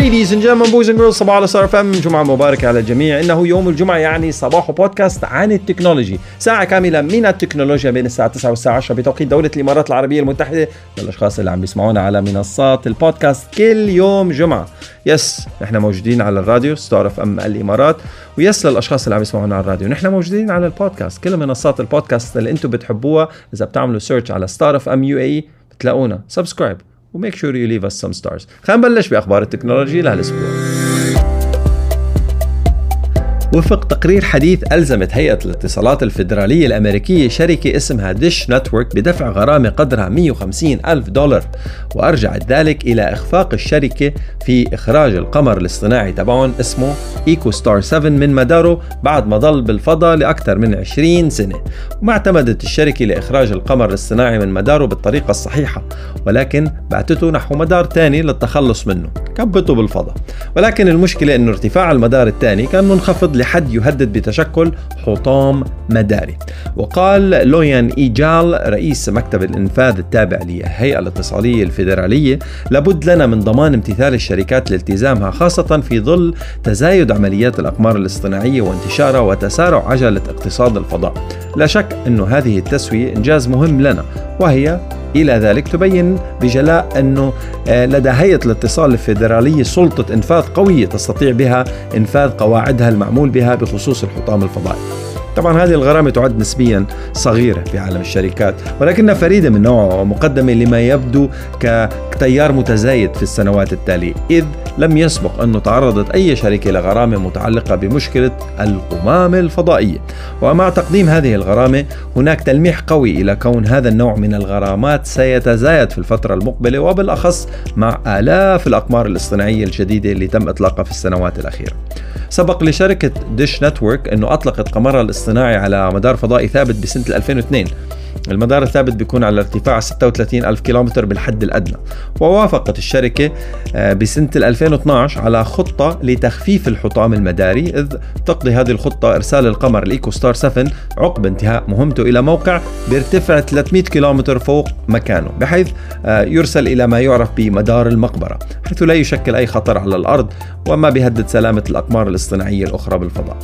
Ladies and gentlemen, boys and girls, صباح الخير يوم جمعة مباركة على الجميع. إنه يوم الجمعة يعني صباح بودكاست عن ال technology. ساعة كاملة من التكنولوجيا بين الساعة 9 والساعة 10 بتوقيت دولة الإمارات العربية المتحدة للأشخاص اللي عم بيسمعونا على منصات البودكاست كل يوم جمعة. yes نحن موجودين على الراديو Star FM الإمارات. و yes للأشخاص اللي عم يسمعونا على الراديو. نحن موجودين على البودكاست. كل منصات البودكاست اللي أنتم بتحبوها إذا بتعملوا search على Star FM UAE بتلاقونا. subscribe و make sure you leave us some stars خلينا نبلش بأخبار التكنولوجي لهالأسبوع. وفق تقرير حديث ألزمت هيئة الاتصالات الفيدرالية الأمريكية شركة اسمها Dish Network بدفع غرامة قدرها 150 ألف دولار وأرجعت ذلك إلى إخفاق الشركة في إخراج القمر الاصطناعي تبعهم اسمه EchoStar 7 من مداره بعد ما ضل بالفضاء لأكثر من 20 سنة. وما اعتمدت الشركة لإخراج القمر الاصطناعي من مداره بالطريقة الصحيحة ولكن بعتته نحو مدار ثاني للتخلص منه. كبته بالفضاء. ولكن المشكلة أنه ارتفاع المدار الثاني كان منخفض لحد يهدد بتشكل حطام مداري. وقال لويان إيجال رئيس مكتب الإنفاذ التابع للهيئة الاتصالية الفيدرالية لابد لنا من ضمان امتثال الشركات لالتزامها خاصة في ظل تزايد عمليات الأقمار الاصطناعية وانتشارها وتسارع عجلة اقتصاد الفضاء. لا شك أن هذه التسوية إنجاز مهم لنا وهي إلى ذلك تبين بجلاء أنه آه، لدى هيئة الاتصال الفيدرالية سلطة إنفاذ قوية تستطيع بها إنفاذ قواعدها المعمول بها بخصوص الحطام الفضائي. طبعا هذه الغرامة تعد نسبيا صغيرة في عالم الشركات ولكنها فريدة من نوعها ومقدمة لما يبدو كتيار متزايد في السنوات التالية إذ لم يسبق أنه تعرضت أي شركة لغرامة متعلقة بمشكلة القمامة الفضائية. ومع تقديم هذه الغرامة هناك تلميح قوي إلى كون هذا النوع من الغرامات سيتزايد في الفترة المقبلة وبالأخص مع آلاف الأقمار الاصطناعية الجديدة اللي تم إطلاقها في السنوات الأخيرة. سبق لشركة ديش نتورك أنه أطلقت قمرها الاصطناعي على مدار فضائي ثابت بسنة 2002 المدار الثابت بيكون على ارتفاع 36 ألف كيلومتر بالحد الأدنى. ووافقت الشركة آه، بسنة 2012 على خطة لتخفيف الحطام المداري إذ تقضي هذه الخطة إرسال القمر الإيكو ستار 7 عقب انتهاء مهمته إلى موقع بارتفاع 300 كيلومتر فوق مكانه بحيث آه، يرسل إلى ما يعرف بمدار المقبرة حيث لا يشكل أي خطر على الأرض وما بيهدد سلامة الأقمار الاصطناعية الأخرى بالفضاء.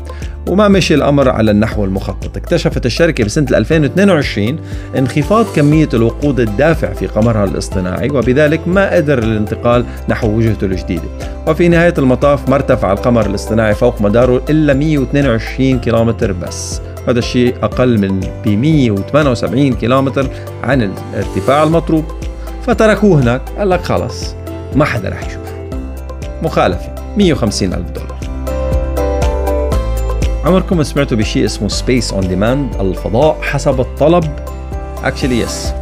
وما مشي الأمر على النحو المخطط. اكتشفت الشركة بسنة 2022 انخفاض كمية الوقود الدافع في قمرها الاصطناعي وبذلك ما قدر الانتقال نحو وجهته الجديدة. وفي نهاية المطاف ما ارتفع القمر الاصطناعي فوق مداره إلا 122 كيلومتر بس. هذا الشيء أقل من ب 178 كيلومتر عن الارتفاع المطلوب. فتركوه هناك. قال لك خلص ما حدا رح يشوف مخالفة. 150 ألف دولار. عمركم سمعتوا بشيء اسمه space on demand الفضاء حسب الطلب؟ actually yes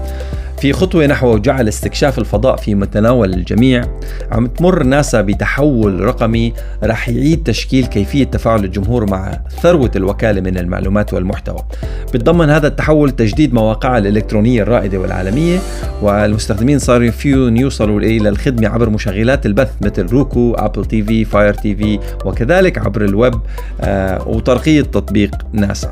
في خطوة نحو جعل استكشاف الفضاء في متناول الجميع عم تمر ناسا بتحول رقمي رح يعيد تشكيل كيفية تفاعل الجمهور مع ثروة الوكالة من المعلومات والمحتوى. بتضمن هذا التحول تجديد مواقعها الإلكترونية الرائدة والعالمية والمستخدمين صاروا فيون يوصلوا إلى الخدمة عبر مشغلات البث مثل Roku Apple TV Fire TV وكذلك عبر الويب آه وترقية تطبيق ناسا.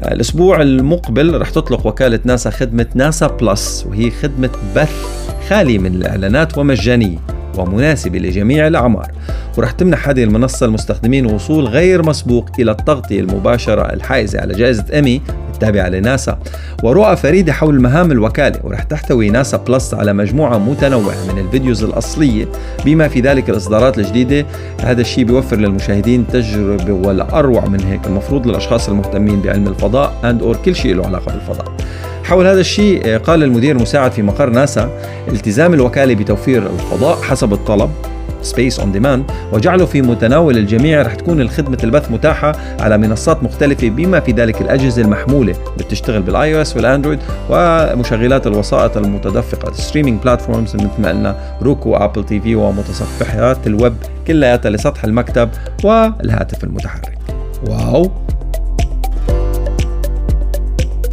آه الأسبوع المقبل رح تطلق وكالة ناسا خدمة ناسا Plus وهي خدمة بث خالي من الإعلانات ومجانية ومناسبة لجميع الأعمار. ورح تمنح هذه المنصة المستخدمين وصول غير مسبوق إلى التغطية المباشرة الحائزة على جائزة إيمي التابعة لناسا. ورؤى فريدة حول مهام الوكالة ورح تحتوي ناسا Plus على مجموعة متنوعة من ال videos الأصلية. بما في ذلك الإصدارات الجديدة هذا الشيء بيوفر للمشاهدين تجربة ولا أروع من هيك المفروض للأشخاص المهتمين بعلم الفضاء and or كل شيء له علاقة بالفضاء. حول هذا الشيء قال المدير المساعد في مقر ناسا التزام الوكالة بتوفير الفضاء حسب الطلب space on demand وجعله في متناول الجميع رح تكون الخدمة البث متاحة على منصات مختلفة بما في ذلك الأجهزة المحمولة اللي بتشتغل بال iOS وال Android ومشغلات الوسائط المتدفقة ال streaming platforms مثل ما قلنا Roku Apple TV ومتصفحات الويب كلياتها لسطح المكتب والهاتف المتحرك. wow!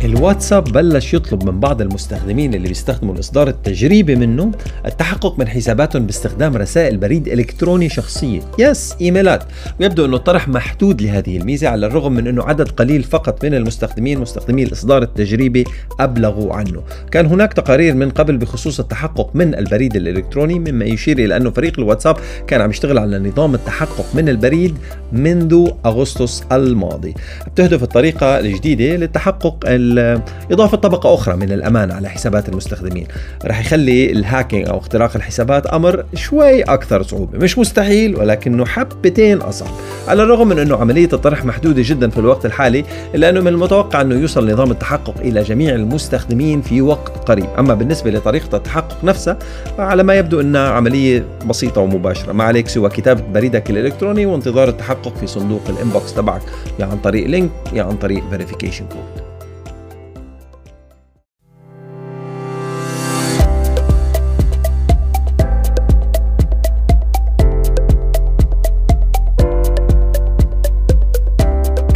الواتساب بلش يطلب من بعض المستخدمين اللي بيستخدموا الاصدار التجريبي منه التحقق من حساباتهم باستخدام رسائل بريد إلكتروني شخصية. yes إيميلات. ويبدو إنه الطرح محدود لهذه الميزة على الرغم من إنه عدد قليل فقط من المستخدمين مستخدمي الإصدار التجريبي أبلغوا عنه. كان هناك تقارير من قبل بخصوص التحقق من البريد الإلكتروني مما يشير إلى أنه فريق الواتساب كان عم يشتغل على نظام التحقق من البريد منذ أغسطس الماضي. بتهدف الطريقة الجديدة للتحقق إضافة طبقة أخرى من الأمان على حسابات المستخدمين. رح يخلي الهاكينج أو اختراق الحسابات أمر شوي أكثر صعوبة. مش مستحيل ولكنه حبتين أصعب. على الرغم من أنه عملية الطرح محدودة جدا في الوقت الحالي إلا أنه من المتوقع أنه يوصل نظام التحقق إلى جميع المستخدمين في وقت قريب. أما بالنسبة لطريقة التحقق نفسها فعلى ما يبدو أنها عملية بسيطة ومباشرة. ما عليك سوى كتابة بريدك الإلكتروني وانتظار التحقق في صندوق ال inbox تبعك يا عن طريق link يا عن طريق verification code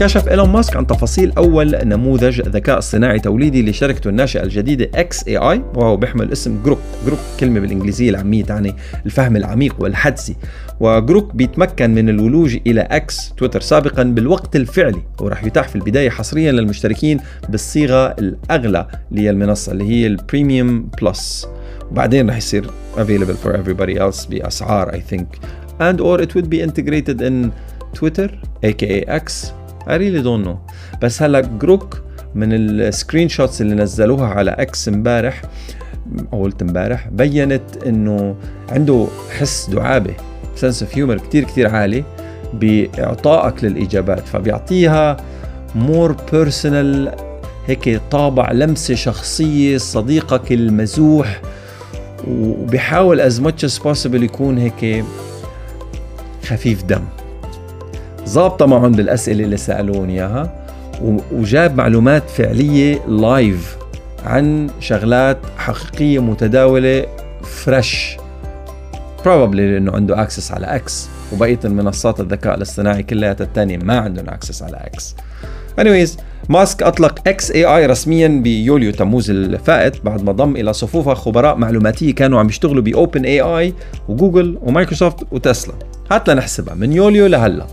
كشف إيلون ماسك عن تفاصيل أول نموذج ذكاء اصطناعي توليدي لشركته الناشئة الجديدة xAI وهو بيحمل اسم Grok. Grok كلمة بالإنجليزية العامية تعني الفهم العميق والحدسي. و Grok بيتمكن من الولوج إلى X Twitter سابقا بالوقت الفعلي وراح يتاح في البداية حصريا للمشتركين بالصيغة الأغلى للمنصة اللي هي ال Premium Plus وبعدين راح يصير available for everybody else بأسعار I think. And or it would be integrated in Twitter aka X. I really don't know. بس هلا Grok من ال screenshots اللي نزلوها على X امبارح أو قلت امبارح بينت إنه عنده حس دعابة sense of humor كثير كثير عالي بإعطائك للإجابات فبيعطيها more personal هيك طابع لمسة شخصية صديقك المزوح وبيحاول as much as possible يكون هيك خفيف دم. ظابطة معهم بالأسئلة اللي سألون إياها وجاب معلومات فعلية live عن شغلات حقيقية متداولة fresh probably لأنه عنده access على X وبقية المنصات الذكاء الاصطناعي كلها الثانية ما عندهم access على X anyways ماسك أطلق xAI رسميا بيوليو تموز الفائت بعد ما ضم إلى صفوفه خبراء معلوماتية كانوا عم يشتغلوا ب OpenAI وجوجل ومايكروسوفت وتسلا هات لنحسبها من يوليو لهلأ.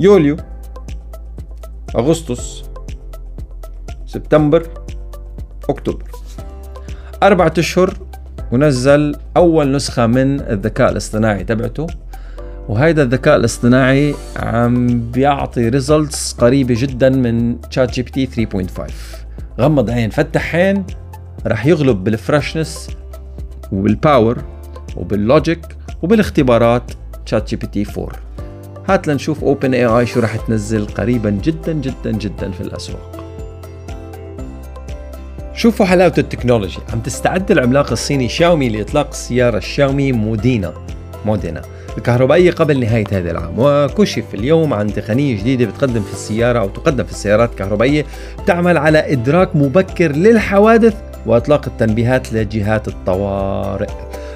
يوليو أغسطس سبتمبر أكتوبر. أربعة أشهر ونزل أول نسخة من الذكاء الاصطناعي تبعته وهيدا الذكاء الاصطناعي عم بيعطي results قريبة جدا من ChatGPT 3.5 غمض عين فتح عين رح يغلب بال version وبال power وبال logic وبالاختبارات ChatGPT 4 هات لنشوف OpenAI شو راح تنزل قريبا جدا جدا جدا في الأسواق. شوفوا حلاوة ال technology. عم تستعد العملاق الصيني شاومي لإطلاق السيارة الشاومي مودينا. مودينا. الكهربائية قبل نهاية هذا العام وكشف اليوم عن تقنية جديدة بتقدم في السيارة أو تقدم في السيارات الكهربائية تعمل على إدراك مبكر للحوادث وإطلاق التنبيهات لجهات الطوارئ.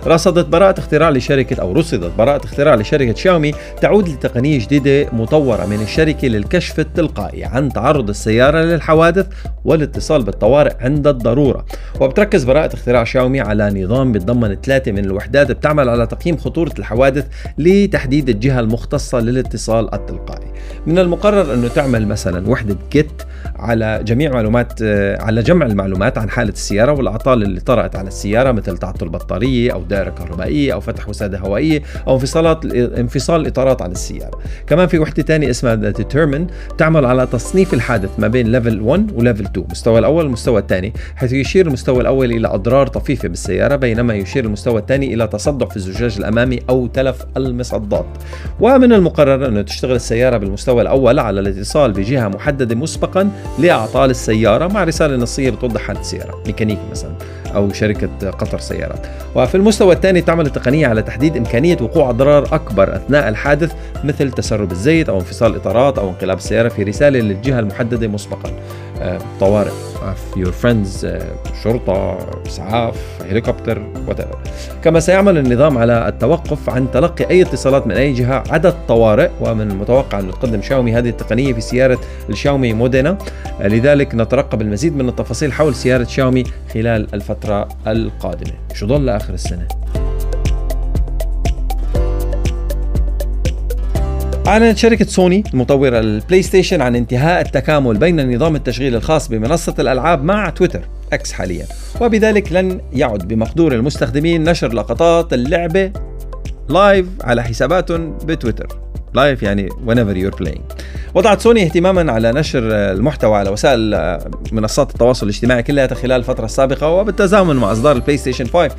رصدت براءة اختراع لشركة أو رصدت براءة اختراع لشركة شاومي تعود لتقنية جديدة مطورة من الشركة للكشف التلقائي عن تعرض السيارة للحوادث والاتصال بالطوارئ عند الضرورة. وبتركز براءة اختراع شاومي على نظام بيتضمن ثلاثة من الوحدات بتعمل على تقييم خطورة الحوادث لتحديد الجهة المختصة للاتصال التلقائي. من المقرر أنه تعمل مثلا وحدة gate على جميع معلومات على جمع المعلومات عن حالة السيارة والأعطال اللي طرأت على السيارة مثل تعطل بطارية أو دائرة كهربائية أو فتح وسادة هوائية أو انفصالات انفصال الإطارات عن السيارة. كمان في وحدة ثانية اسمها determine تعمل على تصنيف الحادث ما بين level 1 و level 2 المستوى الأول والمستوى الثاني حيث يشير المستوى الأول إلى أضرار طفيفة بالسيارة بينما يشير المستوى الثاني إلى تصدع في الزجاج الأمامي أو تلف المصدات. ومن المقرر أن تشتغل السيارة بالمستوى الأول على الاتصال بجهة محددة مسبقا لأعطال السيارة مع رسالة نصية بتوضح حالة السيارة ميكانيكي مثلا أو شركة قطر سيارات. وفي المستوى الثاني تعمل التقنية على تحديد إمكانية وقوع أضرار أكبر أثناء الحادث مثل تسرب الزيت أو انفصال الإطارات أو انقلاب السيارة في رسالة للجهة المحددة مسبقا. طوارئ of your friends شرطة إسعاف هليكوبتر whatever. كما سيعمل النظام على التوقف عن تلقي أي اتصالات من أي جهة عدد طوارئ ومن المتوقع أن تقدم شاومي هذه التقنية في سيارة الشاومي مودينا. لذلك نترقب المزيد من التفاصيل حول سيارة شاومي خلال الفترة القادمة. شو ضل لآخر السنة. أعلنت شركة سوني المطورة ال PlayStation عن انتهاء التكامل بين نظام التشغيل الخاص بمنصة الألعاب مع تويتر إكس حاليا. وبذلك لن يعد بمقدور المستخدمين نشر لقطات اللعبة live على حساباتهم بتويتر. live يعني whenever you're playing. وضعت سوني اهتماما على نشر المحتوى على وسائل منصات التواصل الاجتماعي كلها خلال الفترة السابقة وبالتزامن مع إصدار ال PlayStation 5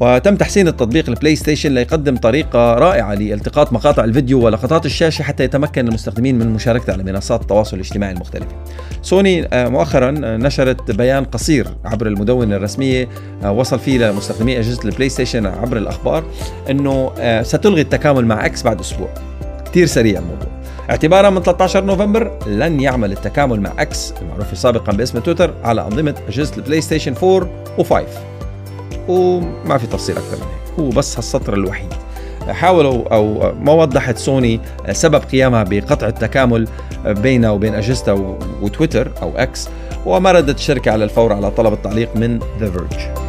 وتم تحسين التطبيق ال PlayStation ليقدم طريقة رائعة لالتقاط مقاطع الفيديو ولقطات الشاشة حتى يتمكن المستخدمين من مشاركته على منصات التواصل الاجتماعي المختلفة. سوني آه، مؤخرا نشرت بيان قصير عبر المدونة الرسمية آه، وصل فيه لمستخدمي أجهزة ال PlayStation عبر الأخبار أنه آه، ستلغي التكامل مع إكس بعد أسبوع. كثير سريع الموضوع. اعتبارا من 13 نوفمبر لن يعمل التكامل مع إكس المعروف سابقا باسم تويتر على أنظمة أجهزة ال PlayStation 4 و5 وما في تفصيل أكثر من هيك هو بس هالسطر الوحيد. حاولوا أو ما وضحت سوني سبب قيامها بقطع التكامل بينها وبين اجهزتها وتويتر أو إكس وما ردت الشركة على الفور على طلب التعليق من The Verge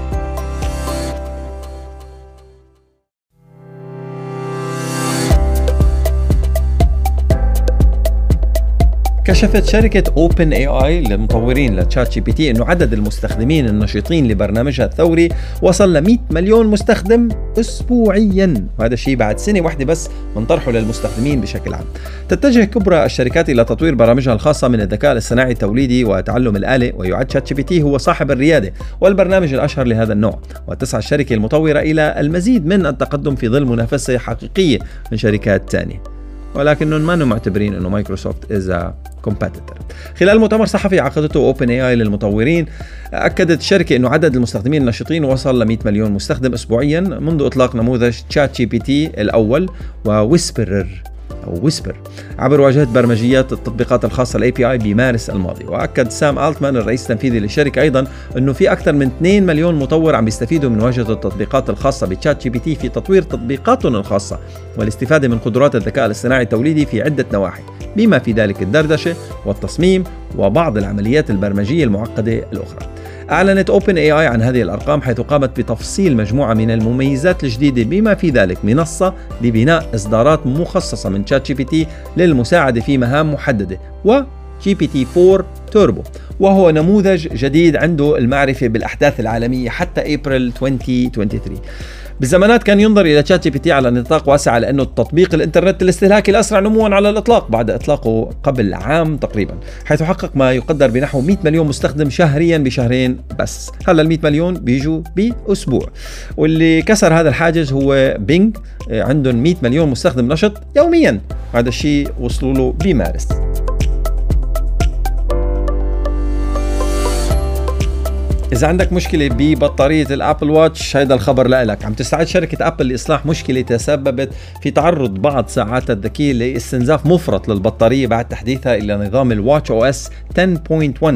كشفت شركة OpenAI للمطورين ل ChatGPT إنه عدد المستخدمين النشيطين لبرنامجها الثوري وصل ل 100 مليون مستخدم اسبوعيا وهذا الشيء بعد سنة واحدة بس من طرحه للمستخدمين بشكل عام. تتجه كبرى الشركات إلى تطوير برامجها الخاصة من الذكاء الاصطناعي التوليدي وتعلم الآلة ويعد ChatGPT هو صاحب الريادة والبرنامج الأشهر لهذا النوع وتسعى الشركة المطورة إلى المزيد من التقدم في ظل منافسة حقيقية من شركات ثانية. ولكنهم ما معتبرين إنه مايكروسوفت as competitor خلال مؤتمر صحفي عقدته OpenAI للمطورين أكدت الشركة إنه عدد المستخدمين النشطين وصل ل 100 مليون مستخدم اسبوعيا منذ إطلاق نموذج ChatGPT الأول و Whisperer أو Whisper عبر واجهة برمجيات التطبيقات الخاصة ال API بمارس الماضي. وأكد سام ألتمان الرئيس التنفيذي للشركة أيضا إنه في أكثر من 2 مليون مطور عم بيستفيدوا من واجهة التطبيقات الخاصة ب ChatGPT في تطوير تطبيقاتهم الخاصة والاستفادة من قدرات الذكاء الاصطناعي التوليدي في عدة نواحي بما في ذلك الدردشة والتصميم وبعض العمليات البرمجية المعقدة الأخرى. أعلنت OpenAI عن هذه الأرقام حيث قامت بتفصيل مجموعة من المميزات الجديدة بما في ذلك منصة لبناء إصدارات مخصصة من ChatGPT للمساعدة في مهام محددة و GPT 4 توربو وهو نموذج جديد عنده المعرفة بالأحداث العالمية حتى أبريل 2023 بالزمانات كان ينظر إلى ChatGPT على نطاق واسع لأنه التطبيق الإنترنت الاستهلاكي الأسرع نموا على الإطلاق بعد إطلاقه قبل عام تقريبا حيث حقق ما يقدر بنحو 100 مليون مستخدم شهريا بشهرين بس. هلا ال 100 مليون بيجوا بأسبوع. واللي كسر هذا الحاجز هو Bing عندهم 100 مليون مستخدم نشط يوميا. هذا الشيء وصلوا له بمارس. إذا عندك مشكلة ببطارية ال Apple Watch هيدا الخبر لك عم تستعد شركة أبل لإصلاح مشكلة تسببت في تعرض بعض ساعاتها الذكية لإستنزاف مفرط للبطارية بعد تحديثها إلى نظام ال watchOS 10.1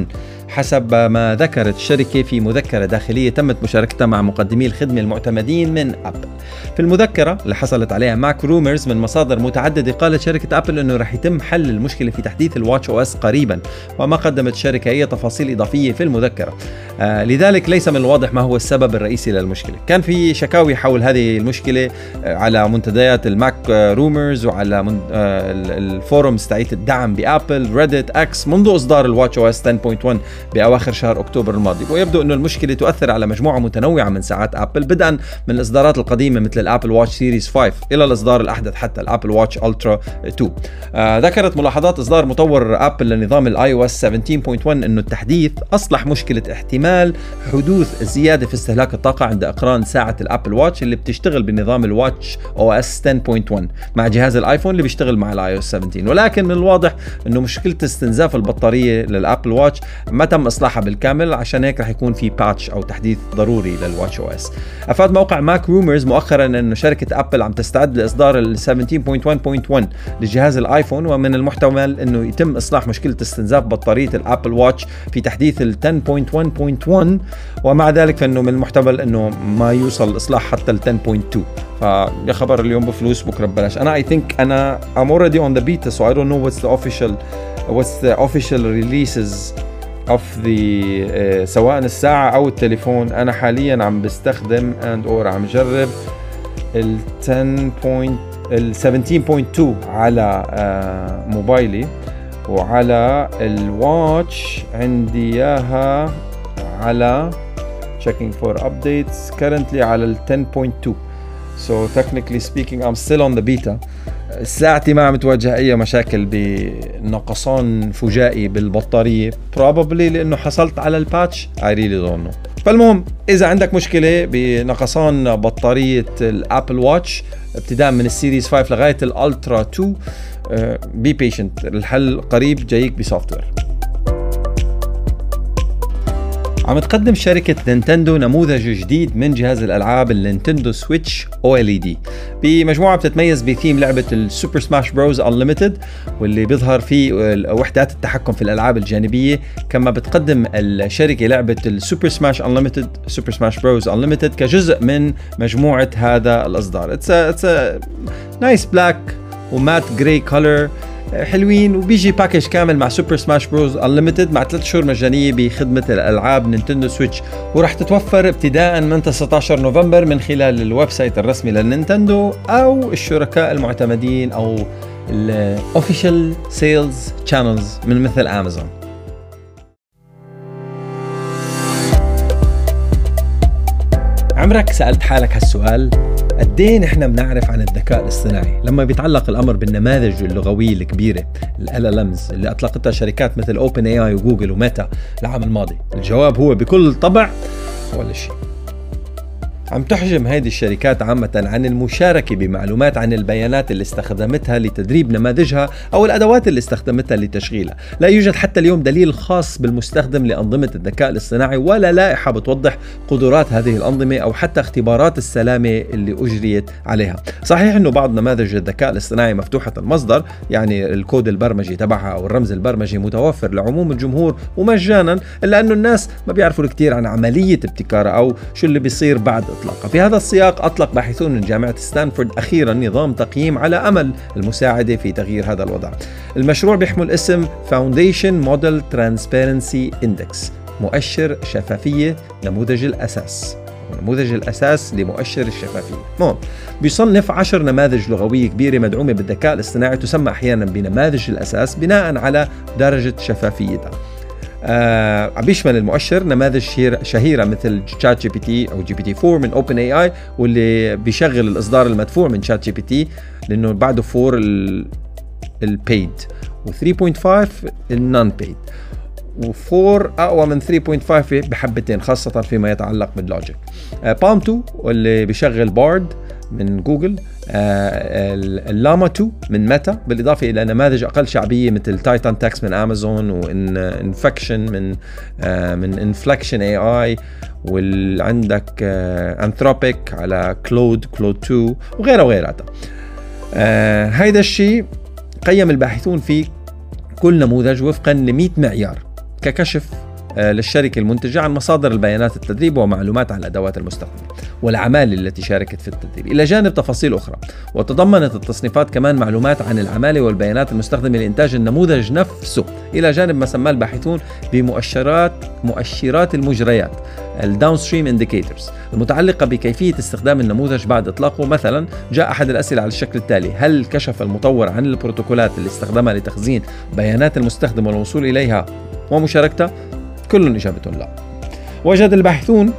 حسب ما ذكرت الشركة في مذكرة داخلية تمت مشاركتها مع مقدمي الخدمة المعتمدين من أبل في المذكرة اللي حصلت عليها MacRumors من مصادر متعددة قالت شركة أبل أنه رح يتم حل المشكلة في تحديث ال watchOS قريبا وما قدمت الشركة أي تفاصيل إضافية في المذكرة. آه لذلك ليس من الواضح ما هو السبب الرئيسي للمشكلة. كان في شكاوي حول هذه المشكلة آه على منتديات ال MacRumors وعلى من آه ال forums تاعت الدعم بأبل Reddit أكس منذ إصدار ال watchOS 10.1 بأواخر شهر أكتوبر الماضي. ويبدو إنه المشكلة تؤثر على مجموعة متنوعة من ساعات ابل بدءا من الإصدارات القديمة مثل ال Apple Watch Series 5 إلى الإصدار الأحدث حتى ال Apple Watch Ultra 2 آه ذكرت ملاحظات إصدار مطور ابل لنظام ال iOS 17.1 إنه التحديث أصلح مشكلة احتمال حدوث زيادة في استهلاك الطاقة عند إقران ساعة ال Apple Watch اللي بتشتغل بنظام ال watchOS 10.1 مع جهاز الآيفون اللي بيشتغل مع ال iOS 17 ولكن من الواضح إنه مشكلة استنزاف البطارية لل Apple Watch ما تم إصلاحها بالكامل عشان هيك رح يكون في patch أو تحديث ضروري لل watchOS أفاد موقع MacRumors مؤخرا إنه شركة ابل عم تستعد لإصدار ال 17.1.1 لجهاز الآيفون ومن المحتمل إنه يتم إصلاح مشكلة استنزاف بطارية ال Apple Watch في تحديث ال 10.1.1 ومع ذلك فإنه من المحتمل إنه ما يوصل الاصلاح حتى ال 10.2 فيا خبر اليوم بفلوس بكرة ببلاش. أنا I think أنا I'm already on the beta so I don't know what's the official what's the official releases of the uh, سواء الساعة أو التليفون أنا حاليا عم بستخدم and or عم جرب ال 10.17.2 ال على uh, موبايلي وعلى ال watch عندي إياها على checking for updates currently على ال 10.2 so technically speaking I'm still on the beta. ساعتي ما عم تواجه أي مشاكل بنقصان فجائي بالبطارية. Probably لأنه حصلت على ال patch really don't know. فالمهم إذا عندك مشكلة بنقصان بطارية ال Apple Watch ابتداء من ال Series 5 لغاية ال Ultra 2 be patient الحل قريب جايك ب software عم تقدم شركة نينتندو نموذج جديد من جهاز الألعاب ال Nintendo Switch OLED. بمجموعة بتتميز بثيم لعبة ال Super Smash Bros Unlimited واللي بيظهر فيه وحدات التحكم في الألعاب الجانبية. كما بتقدم الشركة لعبة ال Super Smash Unlimited Super Smash Bros Unlimited كجزء من مجموعة هذا الإصدار. it's it's nice black و matte gray color حلوين. وبيجي package كامل مع Super Smash Bros Unlimited مع ثلاث شهور مجانية بخدمة الألعاب Nintendo Switch وراح تتوفر ابتداء من 19 نوفمبر من خلال ال website الرسمي لل Nintendo أو الشركاء المعتمدين أو ال official sales channels من مثل امازون عمرك سألت حالك هالسؤال؟ قد إيه نحن بنعرف عن الذكاء الاصطناعي؟ لما بيتعلق الأمر بالنماذج اللغوية الكبيرة ال ال اللي أطلقتها شركات مثل OpenAI وجوجل وميتا العام الماضي الجواب هو بكل طبع ولا شيء. عم تحجم هذه الشركات عامة عن المشاركة بمعلومات عن البيانات اللي استخدمتها لتدريب نماذجها أو الأدوات اللي استخدمتها لتشغيلها. لا يوجد حتى اليوم دليل خاص بالمستخدم لأنظمة الذكاء الاصطناعي ولا لائحة بتوضح قدرات هذه الأنظمة أو حتى اختبارات السلامة اللي أجريت عليها. صحيح أنه بعض نماذج الذكاء الاصطناعي مفتوحة المصدر يعني الكود البرمجي تبعها أو الرمز البرمجي متوفر لعموم الجمهور ومجانا إلا أنه الناس ما بيعرفوا كثير عن عملية ابتكارها أو شو اللي بيصير بعد إطلاقها في هذا السياق أطلق باحثون من جامعة ستانفورد أخيرا نظام تقييم على أمل المساعدة في تغيير هذا الوضع. المشروع بيحمل اسم Foundation Model Transparency Index مؤشر شفافية نموذج الأساس. نموذج الأساس لمؤشر الشفافية. مهم. بيصنف عشر نماذج لغوية كبيرة مدعومة بالذكاء الاصطناعي تسمى أحيانا بنماذج الأساس بناء على درجة شفافيتها. آه بيشمل المؤشر نماذج شهيرة مثل ChatGPT أو GPT 4 من OpenAI واللي بيشغل الإصدار المدفوع من ChatGPT لأنه بعده 4 ال paid و3.5 ال non-paid و4 أقوى من 3.5 بحبتين خاصة فيما يتعلق بال logic PaLM 2 واللي بيشغل Bard من جوجل آه، ال Llama 2 من ميتا بالإضافة إلى نماذج أقل شعبية مثل Titan Text من أمازون وإن Inflection من آه، من Inflection AI وعندك Anthropic على Claude Claude 2 وغيرها وغيرها. هيدا الشيء قيم الباحثون فيه كل نموذج وفقا ل 100 معيار ككشف آه، للشركة المنتجة عن مصادر البيانات التدريب ومعلومات عن الأدوات المستخدمة والعمالة التي شاركت في التدريب. إلى جانب تفاصيل أخرى وتضمنت التصنيفات كمان معلومات عن العمالة والبيانات المستخدمة لإنتاج النموذج نفسه. إلى جانب ما سماه الباحثون بمؤشرات مؤشرات المجريات ال downstream indicators المتعلقة بكيفية استخدام النموذج بعد إطلاقه. مثلا جاء أحد الأسئلة على الشكل التالي هل كشف المطور عن البروتوكولات اللي استخدمها لتخزين بيانات المستخدم والوصول إليها؟ ومشاركتها كلهم إجابتهم لا. وجد الباحثون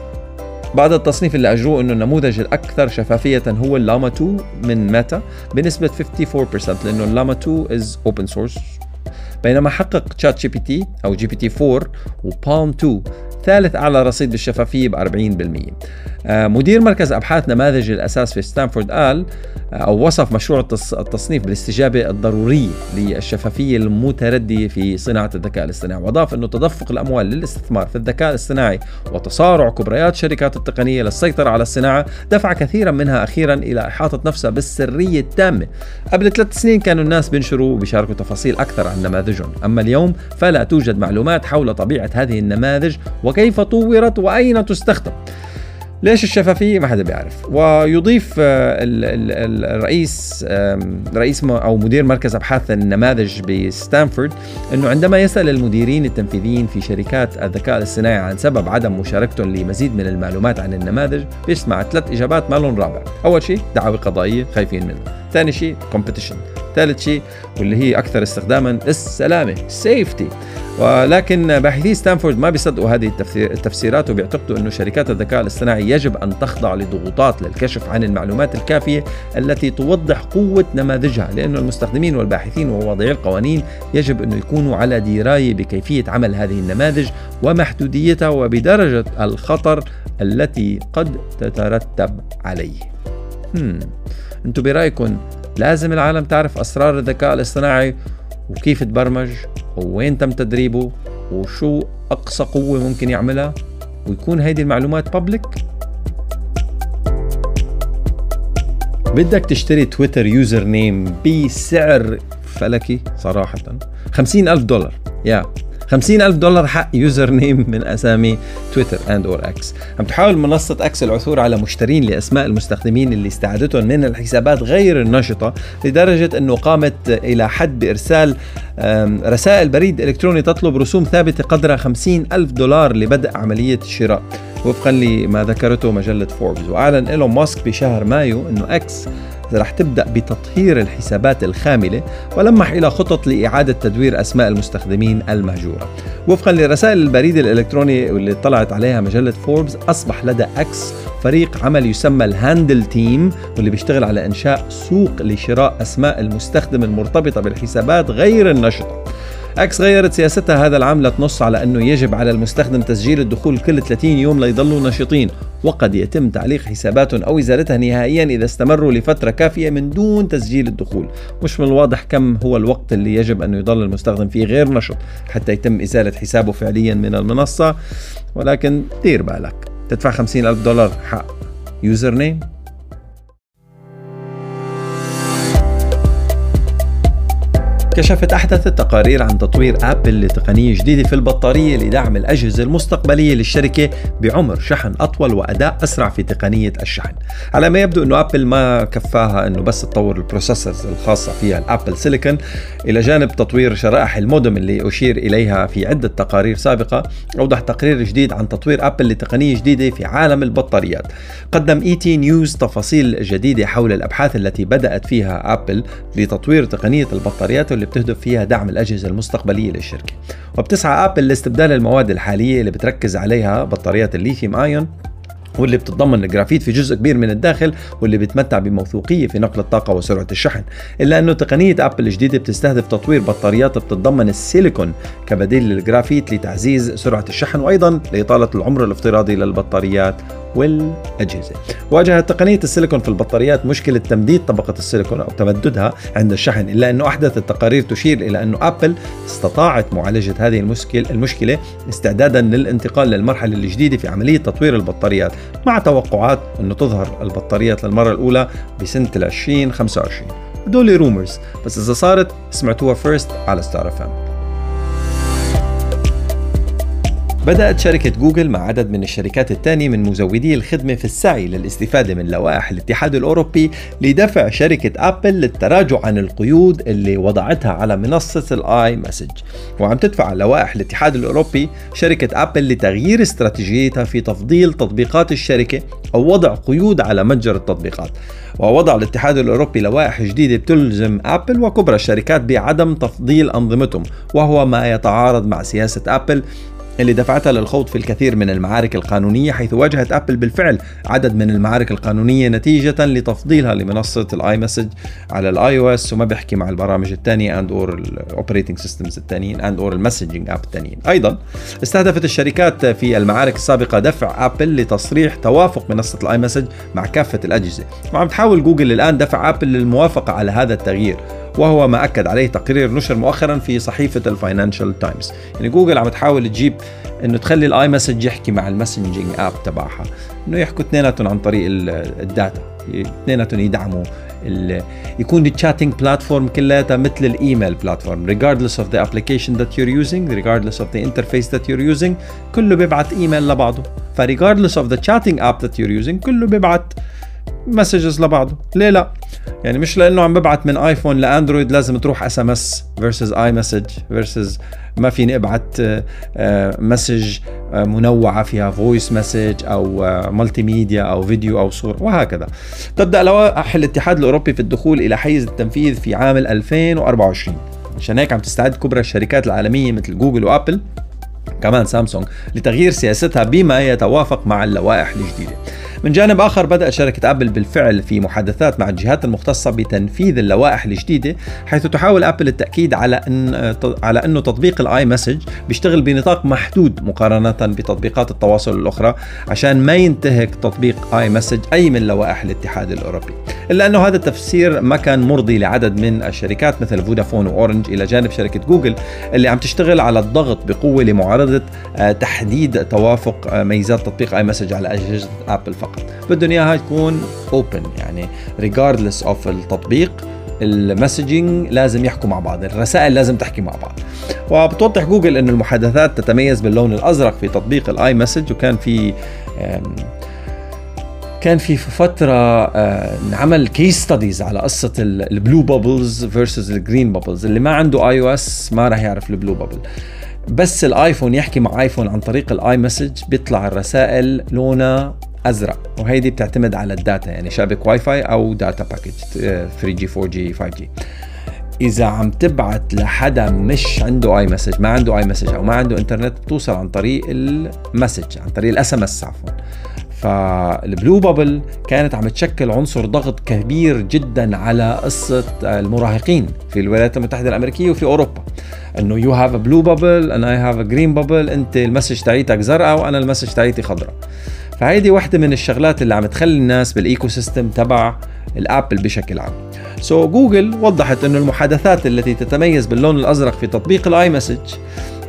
بعد التصنيف اللي أجروه أنه النموذج الأكثر شفافية هو ال Llama 2 من ميتا بنسبة 54% لأنه ال Llama 2 is open source. بينما حقق ChatGPT أو GPT 4 و PaLM 2 ثالث أعلى رصيد بالشفافية ب 40% آه، مدير مركز أبحاث نماذج الأساس في ستانفورد قال آه، أو وصف مشروع التصنيف بالاستجابة الضرورية للشفافية المتردية في صناعة الذكاء الاصطناعي. وأضاف أنه تدفق الأموال للاستثمار في الذكاء الاصطناعي وتصارع كبريات الشركات التقنية للسيطرة على الصناعة دفع كثيرا منها أخيرا إلى إحاطة نفسها بالسرية التامة. قبل ثلاث سنين كانوا الناس بينشروا وبيشاركوا تفاصيل أكثر عن نماذجهم. أما اليوم فلا توجد معلومات حول طبيعة هذه النماذج وكيف طورت وأين تستخدم. ليش الشفافية؟ ما حدا بيعرف. ويضيف آه، الرئيس رئيس أو مدير مركز أبحاث النماذج بستانفورد أنه عندما يسأل المديرين التنفيذيين في شركات الذكاء الاصطناعي عن سبب عدم مشاركتهم لمزيد من المعلومات عن النماذج بيسمع ثلاث إجابات ما لهم رابع. أول شيء دعاوى قضائية خايفين منها. ثاني شيء competition ثالث شيء واللي هي أكثر استخداما السلامة safety ولكن باحثي ستانفورد ما بيصدقوا هذه التفسيرات وبيعتقدوا إنه شركات الذكاء الاصطناعي يجب أن تخضع لضغوطات للكشف عن المعلومات الكافية التي توضح قوة نماذجها لأنه المستخدمين والباحثين وواضعي القوانين يجب انه يكونوا على دراية بكيفية عمل هذه النماذج ومحدوديتها وبدرجة الخطر التي قد تترتب عليه. هم. أنتم برأيكم لازم العالم تعرف أسرار الذكاء الاصطناعي وكيف تبرمج ووين تم تدريبه وشو أقصى قوة ممكن يعملها ويكون هيدي المعلومات بابليك بدك تشتري تويتر username بسعر فلكي صراحة. خمسين ألف دولار. يا. 50 ألف دولار حق username من أسامي تويتر and or X عم تحاول منصة X العثور على مشترين لأسماء المستخدمين اللي استعادتهم من الحسابات غير النشطة لدرجة أنه قامت إلى حد بإرسال رسائل بريد إلكتروني تطلب رسوم ثابتة قدرها 50 ألف دولار لبدء عملية الشراء وفقا لما ذكرته مجلة فوربس وأعلن إيلون ماسك بشهر مايو أنه أكس رح تبدأ بتطهير الحسابات الخاملة ولمح إلى خطط لإعادة تدوير أسماء المستخدمين المهجورة. وفقا لرسائل البريد الإلكتروني واللي طلعت عليها مجلة فوربس أصبح لدى أكس فريق عمل يسمى ال handle team واللي بيشتغل على إنشاء سوق لشراء أسماء المستخدم المرتبطة بالحسابات غير النشطة. إكس غيرت سياستها هذا العام لتنص على أنه يجب على المستخدم تسجيل الدخول كل 30 يوم ليضلوا نشيطين وقد يتم تعليق حساباتهم أو إزالتها نهائيا إذا استمروا لفترة كافية من دون تسجيل الدخول. مش من الواضح كم هو الوقت اللي يجب انه يضل المستخدم فيه غير نشط حتى يتم إزالة حسابه فعليا من المنصة ولكن دير بالك. تدفع 50 ألف دولار حق username كشفت أحدث التقارير عن تطوير أبل لتقنية جديدة في البطارية لدعم الأجهزة المستقبلية للشركة بعمر شحن أطول وأداء أسرع في تقنية الشحن. على ما يبدو أنه أبل ما كفاها أنه بس تطور ال processors الخاصة فيها ال Apple Silicon. إلى جانب تطوير شرائح المودم اللي أشير إليها في عدة تقارير سابقة أوضح تقرير جديد عن تطوير أبل لتقنية جديدة في عالم البطاريات. قدم إي تي نيوز تفاصيل جديدة حول الأبحاث التي بدأت فيها أبل لتطوير تقنية البطاريات واللي بتهدف فيها دعم الأجهزة المستقبلية للشركة. وبتسعى أبل لاستبدال المواد الحالية اللي بتركز عليها بطاريات ال lithium ion واللي بتتضمن الجرافيت في جزء كبير من الداخل واللي بيتمتع بموثوقية في نقل الطاقة وسرعة الشحن. إلا أنه تقنية أبل الجديدة بتستهدف تطوير بطاريات بتتضمن السيليكون كبديل للجرافيت لتعزيز سرعة الشحن وأيضا لإطالة العمر الافتراضي للبطاريات. والأجهزة. واجهت تقنية السيليكون في البطاريات مشكلة تمديد طبقة السيليكون أو تمددها عند الشحن إلا أنه أحدث التقارير تشير إلى أنه أبل استطاعت معالجة هذه المشكلة المشكلة استعدادا للانتقال للمرحلة الجديدة في عملية تطوير البطاريات مع توقعات أنه تظهر البطاريات للمرة الأولى بسنة 2025 هدول rumors بس إذا صارت سمعتوها first على ستار FM بدأت شركة جوجل مع عدد من الشركات الثانية من مزودي الخدمة في السعي للاستفادة من لوائح الاتحاد الأوروبي لدفع شركة أبل للتراجع عن القيود اللي وضعتها على منصة ال iMessage وعم تدفع لوائح الاتحاد الأوروبي شركة أبل لتغيير استراتيجيتها في تفضيل تطبيقات الشركة أو وضع قيود على متجر التطبيقات. ووضع الاتحاد الأوروبي لوائح جديدة بتلزم أبل وكبرى الشركات بعدم تفضيل أنظمتهم وهو ما يتعارض مع سياسة أبل اللي دفعتها للخوض في الكثير من المعارك القانونية حيث واجهت أبل بالفعل عدد من المعارك القانونية نتيجة لتفضيلها لمنصة ال iMessage على ال iOS وما بيحكي مع البرامج الثانية and or ال operating systems الثانيين and or ال messaging app الثانيين أيضا استهدفت الشركات في المعارك السابقة دفع أبل لتصريح توافق منصة ال iMessage مع كافة الأجهزة. وعم تحاول جوجل الآن دفع أبل للموافقة على هذا التغيير. وهو ما أكد عليه تقرير نشر مؤخرا في صحيفة الفاينانشال تايمز يعني جوجل عم تحاول تجيب إنه تخلي ال iMessage يحكي مع ال messaging app تبعها. إنه يحكوا اثنيناتهم عن طريق ال data اثنيناتهم يدعموا يكون ال chatting platform كلها مثل ال email platform regardless of the application that you're using regardless of the interface that you're using كله بيبعت ايميل لبعضه. ف regardless of the chatting app that you're using كله بيبعت messages لبعضه. ليه لا؟ يعني مش لأنه عم ببعت من آيفون لأندرويد لازم تروح SMS versus iMessage versus ما فيني ابعت message آه، آه، منوعة فيها voice message أو multimedia أو فيديو أو صوره وهكذا. تبدأ لوائح الاتحاد الأوروبي في الدخول إلى حيز التنفيذ في عام 2024 عشان هيك عم تستعد كبرى الشركات العالمية مثل جوجل وابل كمان سامسونج لتغيير سياستها بما يتوافق مع اللوائح الجديدة. من جانب آخر بدأ شركة أبل بالفعل في محادثات مع الجهات المختصة بتنفيذ اللوائح الجديدة حيث تحاول أبل التأكيد على أن على أنه تطبيق ال iMessage بيشتغل بنطاق محدود مقارنة بتطبيقات التواصل الأخرى عشان ما ينتهك تطبيق iMessage أي من لوائح الاتحاد الأوروبي. إلا أنه هذا التفسير ما كان مرضي لعدد من الشركات مثل فودافون وأورنج إلى جانب شركة جوجل اللي عم تشتغل على الضغط بقوة لمعارضة آه، تحديد توافق آه، ميزات تطبيق iMessage على أجهزة أبل فقط. بدهم اياها تكون open يعني regardless of التطبيق ال messaging لازم يحكوا مع بعض الرسائل لازم تحكي مع بعض. وبتوضح جوجل أن المحادثات تتميز باللون الأزرق في تطبيق ال iMessage وكان في كان في فترة نعمل case studies على قصة ال blue bubbles versus ال green bubbles اللي ما عنده iOS ما راح يعرف ال blue bubble بس الايفون يحكي مع ايفون عن طريق ال iMessage بيطلع الرسائل لونها أزرق. وهيدي بتعتمد على ال data يعني شابك واي فاي أو data package 3 جي 4 جي 5 جي إذا عم تبعت لحدا مش عنده iMessage ما عنده iMessage أو ما عنده إنترنت بتوصل عن طريق ال message عن طريق ال SMS عفوا. فال blue bubble كانت عم تشكل عنصر ضغط كبير جدا على قصة المراهقين في الولايات المتحدة الأمريكية وفي أوروبا. إنه you have a blue bubble أنا I have a green bubble أنت ال message تاعيتك زرقاء وأنا ال message تاعيتي خضراء. فهيدي واحدة من الشغلات اللي عم تخلي الناس بال ecosystem تبع الآبل بشكل عام. so so, جوجل وضحت إنه المحادثات التي تتميز باللون الأزرق في تطبيق ال iMessage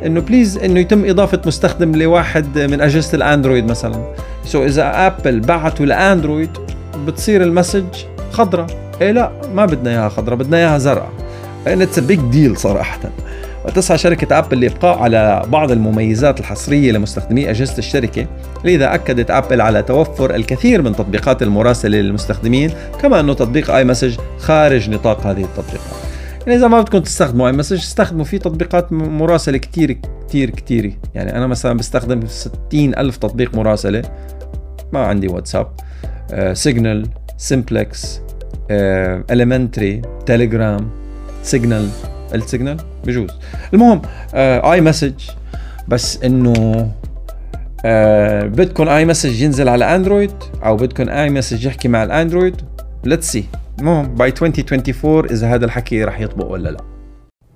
إنه بيلزم إنه يتم إضافة مستخدم لواحد من أجهزة الاندرويد مثلا. so so, إذا ابل بعتوا لاندرويد بتصير ال message خضراء. إيه لا ما بدنا إياها خضراء بدنا إياها زرقاء. it's big deal صراحة. وتسعى شركة أبل لإبقاء على بعض المميزات الحصرية لمستخدمي أجهزة الشركة. لذا أكدت أبل على توفر الكثير من تطبيقات المراسلة للمستخدمين كما أنه تطبيق iMessage خارج نطاق هذه التطبيقات. يعني إذا ما بدكم تستخدموا iMessage استخدموا في تطبيقات مراسلة كتير كتير كتير. يعني أنا مثلا بستخدم 60 ألف تطبيق مراسلة. ما عندي واتساب Signal SimpleX Element تيليجرام Signal ال Signal بجوز. المهم i uh, Message بس إنه uh, بدكم iMessage ينزل على أندرويد أو بدكم iMessage يحكي مع الأندرويد. let's see المهم by 2024 إذا هذا الحكي رح يطبق ولا لا.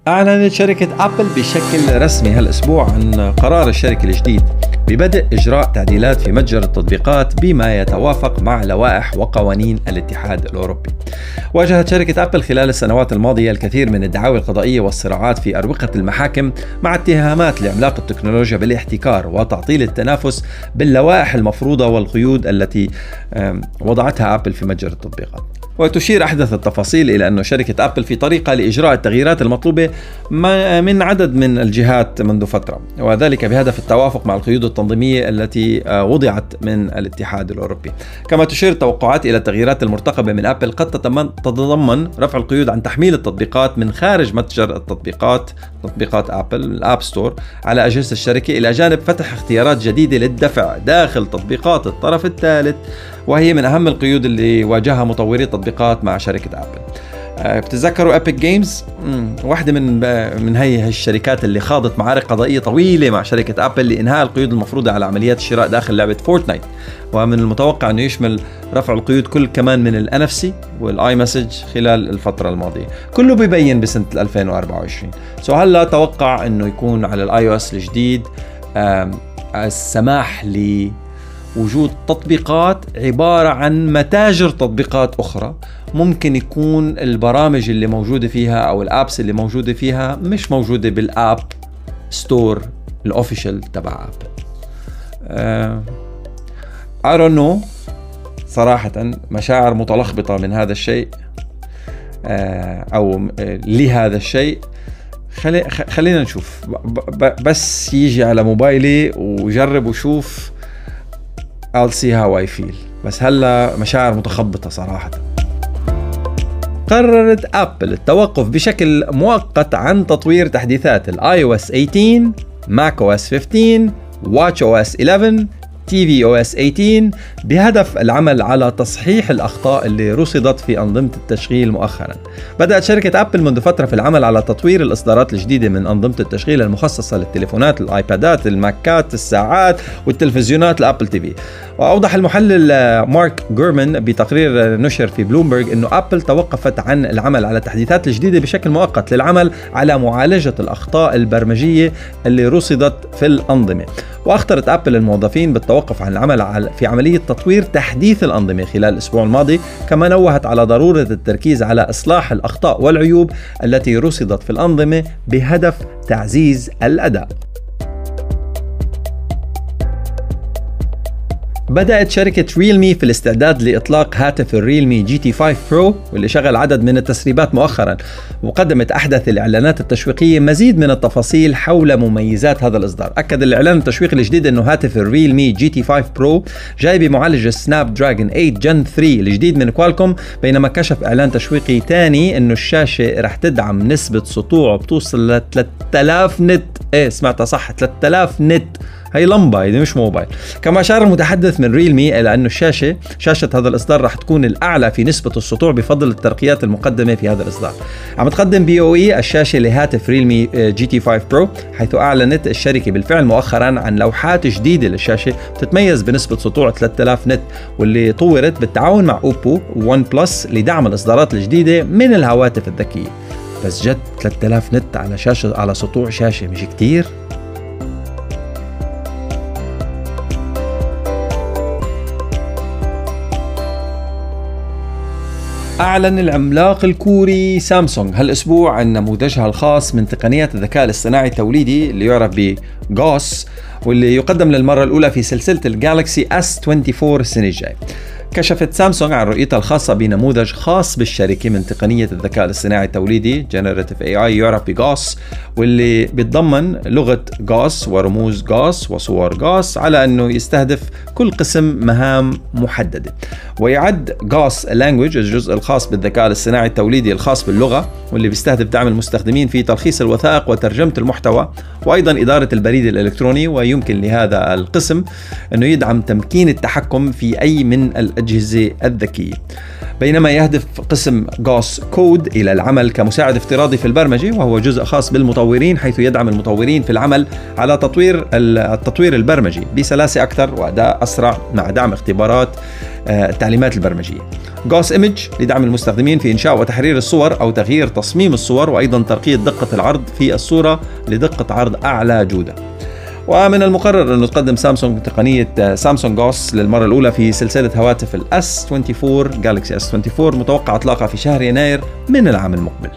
أعلنت شركة أبل بشكل رسمي هالأسبوع عن قرار الشركة الجديد ببدء إجراء تعديلات في متجر التطبيقات بما يتوافق مع لوائح وقوانين الاتحاد الأوروبي. واجهت شركة أبل خلال السنوات الماضية الكثير من الدعاوى القضائية والصراعات في أروقة المحاكم مع اتهامات لعملاق التكنولوجيا بالاحتكار وتعطيل التنافس باللوائح المفروضة والقيود التي وضعتها أبل في متجر التطبيقات. وتشير أحدث التفاصيل إلى أن شركة أبل في طريقة لإجراء التغييرات المطلوبة من عدد من الجهات منذ فترة وذلك بهدف التوافق مع القيود التنظيمية التي آه، وضعت من الاتحاد الأوروبي. كما تشير التوقعات إلى التغييرات المرتقبة من أبل قد تتضمن رفع القيود عن تحميل التطبيقات من خارج متجر التطبيقات تطبيقات أبل ال App Store على أجهزة الشركة إلى جانب فتح اختيارات جديدة للدفع داخل تطبيقات الطرف الثالث. وهي من أهم القيود اللي واجهها مطوري التطبيقات مع شركة أبل آه، بتتذكروا Epic Games واحدة من من هي الشركات اللي خاضت معارك قضائية طويلة مع شركة ابل لإنهاء القيود المفروضة على عمليات الشراء داخل لعبة فورتنايت ومن المتوقع إنه يشمل رفع القيود كل كمان من ال NFC وال iMessage خلال الفترة الماضية. كله ببين بسنة 2024 so هلا توقع إنه يكون على ال iOS الجديد السماح لوجود تطبيقات عبارة عن متاجر تطبيقات أخرى. ممكن يكون البرامج اللي موجودة فيها أو ال apps اللي موجودة فيها مش موجودة بال App Store ال official تبع أبل I don't know. صراحة مشاعر متلخبطة من هذا الشيء آه أو لهذا الشيء. خلي خلينا نشوف. بس يجي على موبايلي وجرب وشوف I'll see how I feel. بس هلا مشاعر متخبطة صراحة. قررت ابل التوقف بشكل مؤقت عن تطوير تحديثات ال iOS 18 macOS 15 watchOS 11 tvOS 18 بهدف العمل على تصحيح الأخطاء اللي رصدت في أنظمة التشغيل مؤخرا. بدأت شركة أبل منذ فترة في العمل على تطوير الإصدارات الجديدة من أنظمة التشغيل المخصصة للتليفونات، الآيبادات، الماكات، الساعات والتلفزيونات ال Apple TV. وأوضح المحلل مارك جورمان بتقرير نشر في بلومبرج إنه أبل توقفت عن العمل على التحديثات الجديدة بشكل مؤقت للعمل على معالجة الأخطاء البرمجية اللي رصدت في الأنظمة. واخطرت أبل الموظفين بالتوقف عن العمل في عملية تطوير تحديث الأنظمة خلال الأسبوع الماضي، كما نوهت على ضرورة التركيز على إصلاح الأخطاء والعيوب التي رصدت في الأنظمة بهدف تعزيز الأداء. بدأت شركة Realme في الاستعداد لإطلاق هاتف ال Realme GT 5 Pro واللي شغل عدد من التسريبات مؤخرا. وقدمت أحدث الإعلانات التشويقية مزيد من التفاصيل حول مميزات هذا الإصدار. أكد الإعلان التشويقي الجديد أنه هاتف ال Realme GT 5 Pro جاي بمعالج Snapdragon 8 Gen 3 الجديد من كوالكوم بينما كشف إعلان تشويقي ثاني أنه الشاشة رح تدعم نسبة سطوع بتوصل ل 3000 nit. إيه سمعتها صح 3000 nit. هي لمبة هي مش موبايل. كما أشار المتحدث من Realme إلى أن الشاشة شاشة هذا الإصدار رح تكون الأعلى في نسبة السطوع بفضل الترقيات المقدمة في هذا الإصدار. عم تقدم BOE الشاشة لهاتف Realme GT 5 Pro حيث أعلنت الشركة بالفعل مؤخرا عن لوحات جديدة للشاشة تتميز بنسبة سطوع 3000 nit واللي طورت بالتعاون مع أوبو و OnePlus لدعم الإصدارات الجديدة من الهواتف الذكية. بس جد 3000 nit على شاشة على سطوع شاشة مش كتير؟ أعلن العملاق الكوري سامسونج هالأسبوع عن نموذجها الخاص من تقنيات الذكاء الاصطناعي التوليدي اللي يعرف بجوس واللي يقدم للمرة الأولى في سلسلة ال Galaxy S24 السنة الجاية. كشفت سامسونج عن رؤيتها الخاصة بنموذج خاص بالشركة من تقنية الذكاء الاصطناعي التوليدي Generative AI يعرف بجاس واللي بيتضمن لغة جاس ورموز جاس وصور جاس على أنه يستهدف كل قسم مهام محددة. ويعد Gauss Language الجزء الخاص بالذكاء الاصطناعي التوليدي الخاص باللغة واللي بيستهدف دعم المستخدمين في تلخيص الوثائق وترجمة المحتوى وأيضا إدارة البريد الإلكتروني. ويمكن لهذا القسم أنه يدعم تمكين التحكم في أي من الأجهزة الذكية. بينما يهدف قسم Gauss Code إلى العمل كمساعد افتراضي في البرمجة وهو جزء خاص بالمطورين حيث يدعم المطورين في العمل على تطوير التطوير البرمجي بسلاسة أكثر وأداء أسرع مع دعم اختبارات آه، التعليمات البرمجية. Gauss Image لدعم المستخدمين في إنشاء وتحرير الصور أو تغيير تصميم الصور وأيضا ترقية دقة العرض في الصورة لدقة عرض أعلى جودة. ومن المقرر أن تقدم سامسونج تقنية سامسونج جوس للمرة الأولى في سلسلة هواتف ال S24 جالكسي S24 متوقع إطلاقها في شهر يناير من العام المقبل.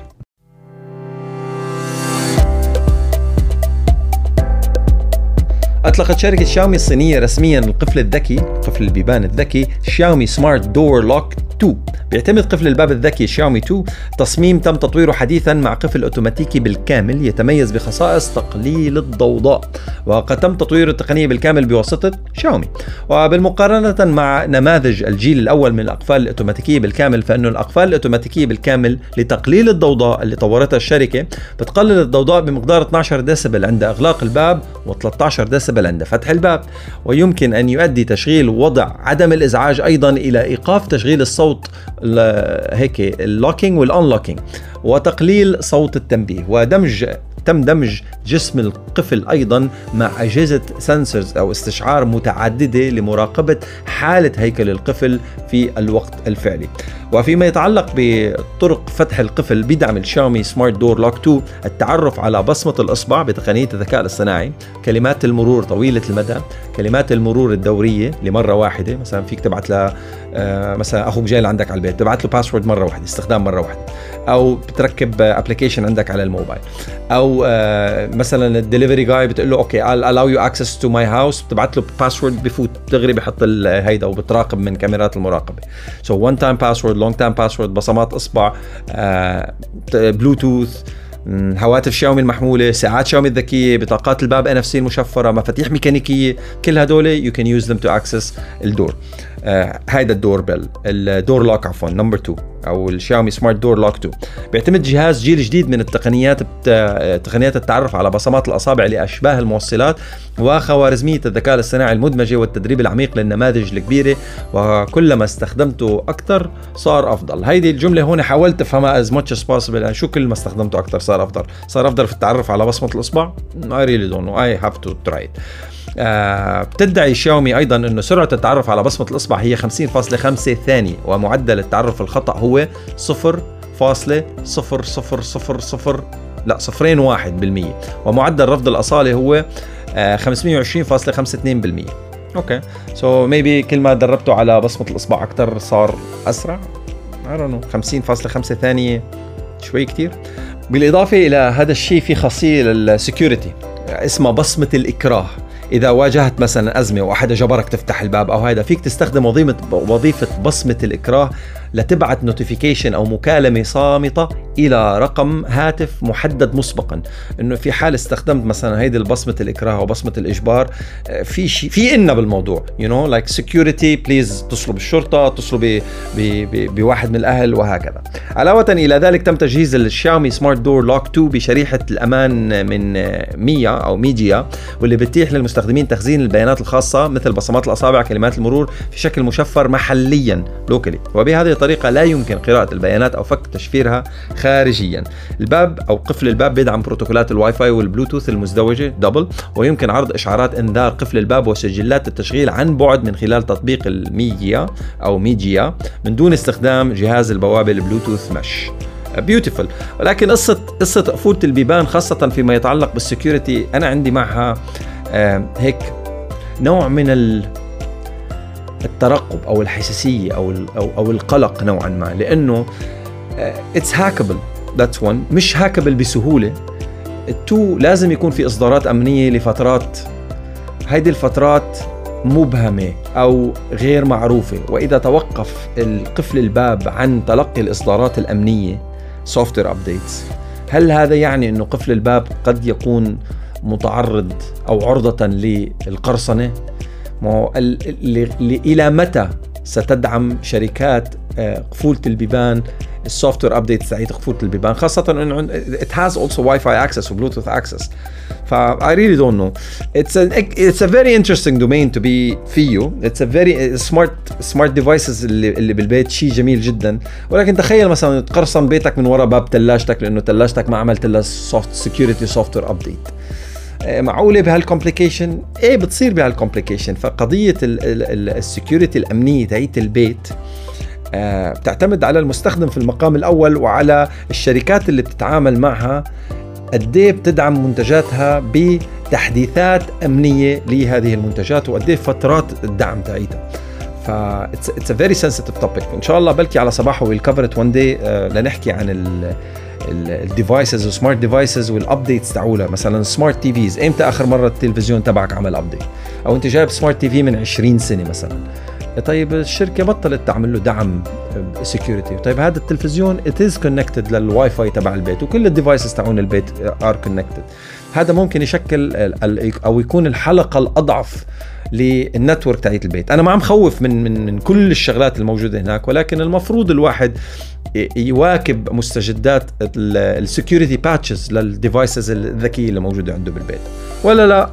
أطلقت شركة شاومي الصينية رسميا القفل الذكي قفل البيبان الذكي شاومي سمارت دور لوك 2 بيعتمد قفل الباب الذكي شاومي 2 تصميم تم تطويره حديثا مع قفل أوتوماتيكي بالكامل يتميز بخصائص تقليل الضوضاء. وقد تم تطوير التقنية بالكامل بواسطة شاومي. وبالمقارنة مع نماذج الجيل الأول من الأقفال الأوتوماتيكية بالكامل فإنه الأقفال الأوتوماتيكية بالكامل لتقليل الضوضاء اللي طورتها الشركة بتقلل الضوضاء بمقدار 12 ديسبل عند إغلاق الباب و13 ديسبل عند فتح الباب ويمكن أن يؤدي تشغيل وضع عدم الإزعاج أيضا إلى إيقاف تشغيل الصوت صوت هيك ال locking وال unlocking وتقليل صوت التنبيه ودمج تم دمج جسم القفل أيضا مع أجهزة sensors أو استشعار متعددة لمراقبة حالة هيكل القفل في الوقت الفعلي. وفيما يتعلق بطرق فتح القفل بدعم الشاومي Smart Door Lock 2 التعرف على بصمة الإصبع بتقنية الذكاء الاصطناعي، كلمات المرور طويلة المدى، كلمات المرور الدورية لمرة واحدة، مثلا فيك تبعت مثلا أخوك جاي لعندك على البيت تبعت له password مرة واحدة استخدام مرة واحدة. أو بتركب application عندك على الموبايل. أو آه، مثلا الدليفري جاي بتقول له okay allow you access to my house. بتبعت له password بفوت دغري بحط هيدا وبتراقب من كاميرات المراقبة. so one time password long time password بصمات إصبع بلوتوث هواتف شاومي المحمولة ساعات شاومي الذكية بطاقات الباب NFC المشفرة مفاتيح ميكانيكية كل هدول you can use them to access ال door. آه هيدا ال door bell ال door lock عفوا number 2 أو الشاومي Smart Door Lock 2 بيعتمد جهاز جيل جديد من التقنيات بتا... تقنيات التعرف على بصمات الأصابع لأشباه الموصلات وخوارزمية الذكاء الاصطناعي المدمجة والتدريب العميق للنماذج الكبيرة. وكلما استخدمته أكثر صار أفضل. هيدي الجملة هون حاولت افهمها much as possible. يعني شو كل ما استخدمته أكثر صار أفضل؟ صار أفضل في التعرف على بصمة الأصبع؟ Don't know. I have to try it. آه بتدعي شاومي أيضا إنه سرعة التعرف على بصمة الإصبع هي 50.5 ثانية ومعدل التعرف الخطأ هو 0.0000 لا صفرين واحد بالمية ومعدل رفض الأصالة هو آه 520.52% okay. So maybe كل ما دربته على بصمة الإصبع أكثر صار أسرع. I don't know. 50.5 ثانية شوي كتير. بالإضافة إلى هذا الشيء في خاصية لل security اسمها بصمة الإكراه. إذا واجهت مثلا أزمة وأحد جبرك تفتح الباب أو هذا فيك تستخدم وظيفه وظيفة بصمة الإكراه لتبعت notification أو مكالمة صامتة إلى رقم هاتف محدد مسبقا. إنه في حال استخدمت مثلا هيدي البصمة الإكراه أو بصمة الإجبار آه، في شيء في إلنا بالموضوع you know like security please اتصلوا بالشرطه اتصلوا بواحد من الأهل وهكذا. علاوة إلى ذلك تم تجهيز الشاومي Smart Door Lock 2 بشريحة الأمان من ميا أو ميجيا واللي بتتيح للمستخدمين تخزين البيانات الخاصة مثل بصمات الأصابع كلمات المرور في شكل مشفر محليا locally وبهذه الطريقة لا يمكن قراءة البيانات أو فك تشفيرها خارجيا. الباب أو قفل الباب بيدعم بروتوكولات ال Wi-Fi وال Bluetooth المزدوجة double ويمكن عرض إشعارات إنذار قفل الباب وسجلات التشغيل عن بعد من خلال تطبيق الميجيا أو ميجيا من دون استخدام جهاز البوابة البلوتوث مش beautiful ولكن قصه قصة قفوله البيبان خاصة فيما يتعلق بال security أنا عندي معها هيك نوع من الترقب أو الحساسية أو أو, أو القلق نوعا ما. لأنه اتس هاكبل ذاتس وان مش هاكبل بسهولة. تو لازم يكون في إصدارات أمنية لفترات. هيدي الفترات مبهمة أو غير معروفة. وإذا توقف القفل الباب عن تلقي الأمنية سوفت وير ابديتس هل هذا يعني إنه قفل الباب قد يكون متعرض أو عرضة للقرصنة. إلى متى ستدعم شركات آه، قفولة البيبان ال software update تاعت قفولة البيبان خاصة انه it has also Wi-Fi access و Bluetooth access. ف I really don't know. It's a it's a very interesting domain to be فيه. It's a very smart smart اللي اللي بالبيت شيء جميل جدا. ولكن تخيل مثلا تقرصن بيتك من وراء باب ثلاجتك لأنه ثلاجتك ما عملت لها soft security software update معقولة بهال complication إيه بتصير بهال complication فقضية ال security الأمنية تاعت البيت آه، بتعتمد على المستخدم في المقام الأول وعلى الشركات اللي بتتعامل معها. قد إيه بتدعم منتجاتها بتحديثات أمنية لهذه المنتجات وقد إيه فترات الدعم تاعيتها. ف it's a very sensitive topic إن شاء الله بلكي على صباحه we'll cover it one day لنحكي عن ال ال devices وال smart devices وال updates تاعولها مثلا smart TVs إمتى آخر مرة التلفزيون تبعك عمل update أو أنت جايب smart TV من 20 سنة مثلا. طيب الشركة بطلت تعمل له دعم security طيب هذا التلفزيون it is connected لل Wi-Fi تبع البيت. وكل ال devices تاعون البيت are connected هذا ممكن يشكل أو يكون الحلقة الأضعف لل network تاعت البيت. أنا ما عم خوف من من من كل الشغلات الموجودة هناك ولكن المفروض الواحد يواكب مستجدات ال security patches لل devices الذكية اللي موجودة عنده بالبيت. ولا لا؟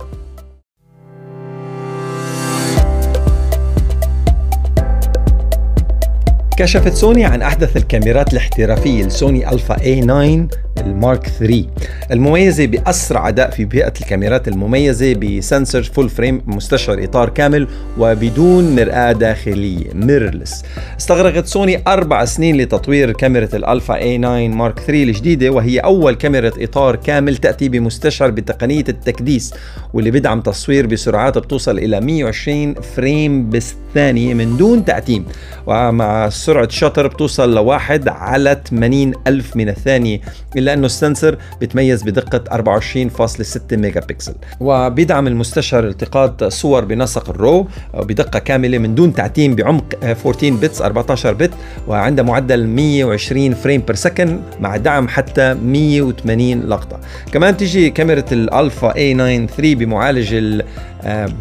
كشفت سوني عن أحدث الكاميرات الاحترافية لسوني ألفا A9 ال Mark 3 المميزة بأسرع أداء في بيئة الكاميرات المميزة ب sensor full frame مستشعر إطار كامل وبدون مرآة داخلية mirrorless استغرقت سوني أربع سنين لتطوير كاميرا الألفا A9 Mark 3 الجديدة وهي أول كاميرا إطار كامل تأتي بمستشعر بتقنية التكديس واللي بدعم تصوير بسرعات بتوصل إلى 120 frame بالثانية من دون تعتيم ومع سرعة shutter بتوصل لواحد على 80 ألف من الثانية إلا أنه ال sensor بتميز بدقة 24.6 ميجا بكسل وبيدعم المستشعر التقاط صور بنسق ال RAW بدقة كاملة من دون تعتيم بعمق 14 bits 14 bit وعند معدل 120 frame per second مع دعم حتى 180 لقطة. كمان تيجي كاميرا ال Alpha A9 3 بمعالج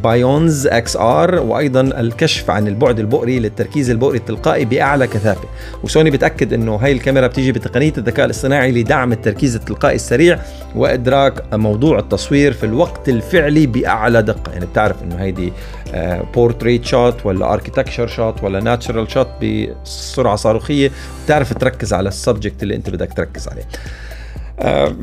BIONZ XR وأيضا الكشف عن البعد البؤري للتركيز البؤري التلقائي بأعلى كثافة. وسوني بتأكد إنه هاي الكاميرا بتيجي بتقنية الذكاء الاصطناعي لدعم التركيز التلقائي السريع وإدراك موضوع التصوير في الوقت الفعلي بأعلى دقة. يعني بتعرف إنه هيدي portrait shot ولا architecture shot ولا natural shot بسرعة صاروخية. بتعرف تركز على ال subject اللي أنت بدك تركز عليه.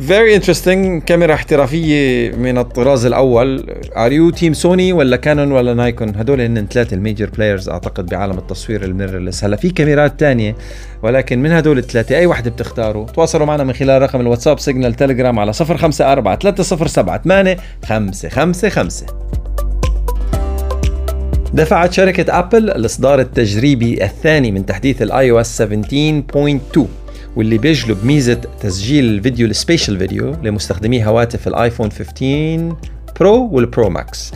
very interesting كاميرا احترافية من الطراز الأول. are you team سوني ولا كانون ولا نايكون هدول هن ثلاثة ال major players أعتقد بعالم التصوير ال mirrorless هلا في كاميرات تانية ولكن من هدول الثلاثة أي وحده بتختاروا؟ تواصلوا معنا من خلال رقم الواتساب Signal Telegram على 054 307 8 555 دفعت شركة أبل الإصدار التجريبي الثاني من تحديث ال iOS 17.2 واللي بيجلب ميزة تسجيل الفيديو ال spatial video لمستخدمي هواتف ال iPhone 15 Pro وال Pro Max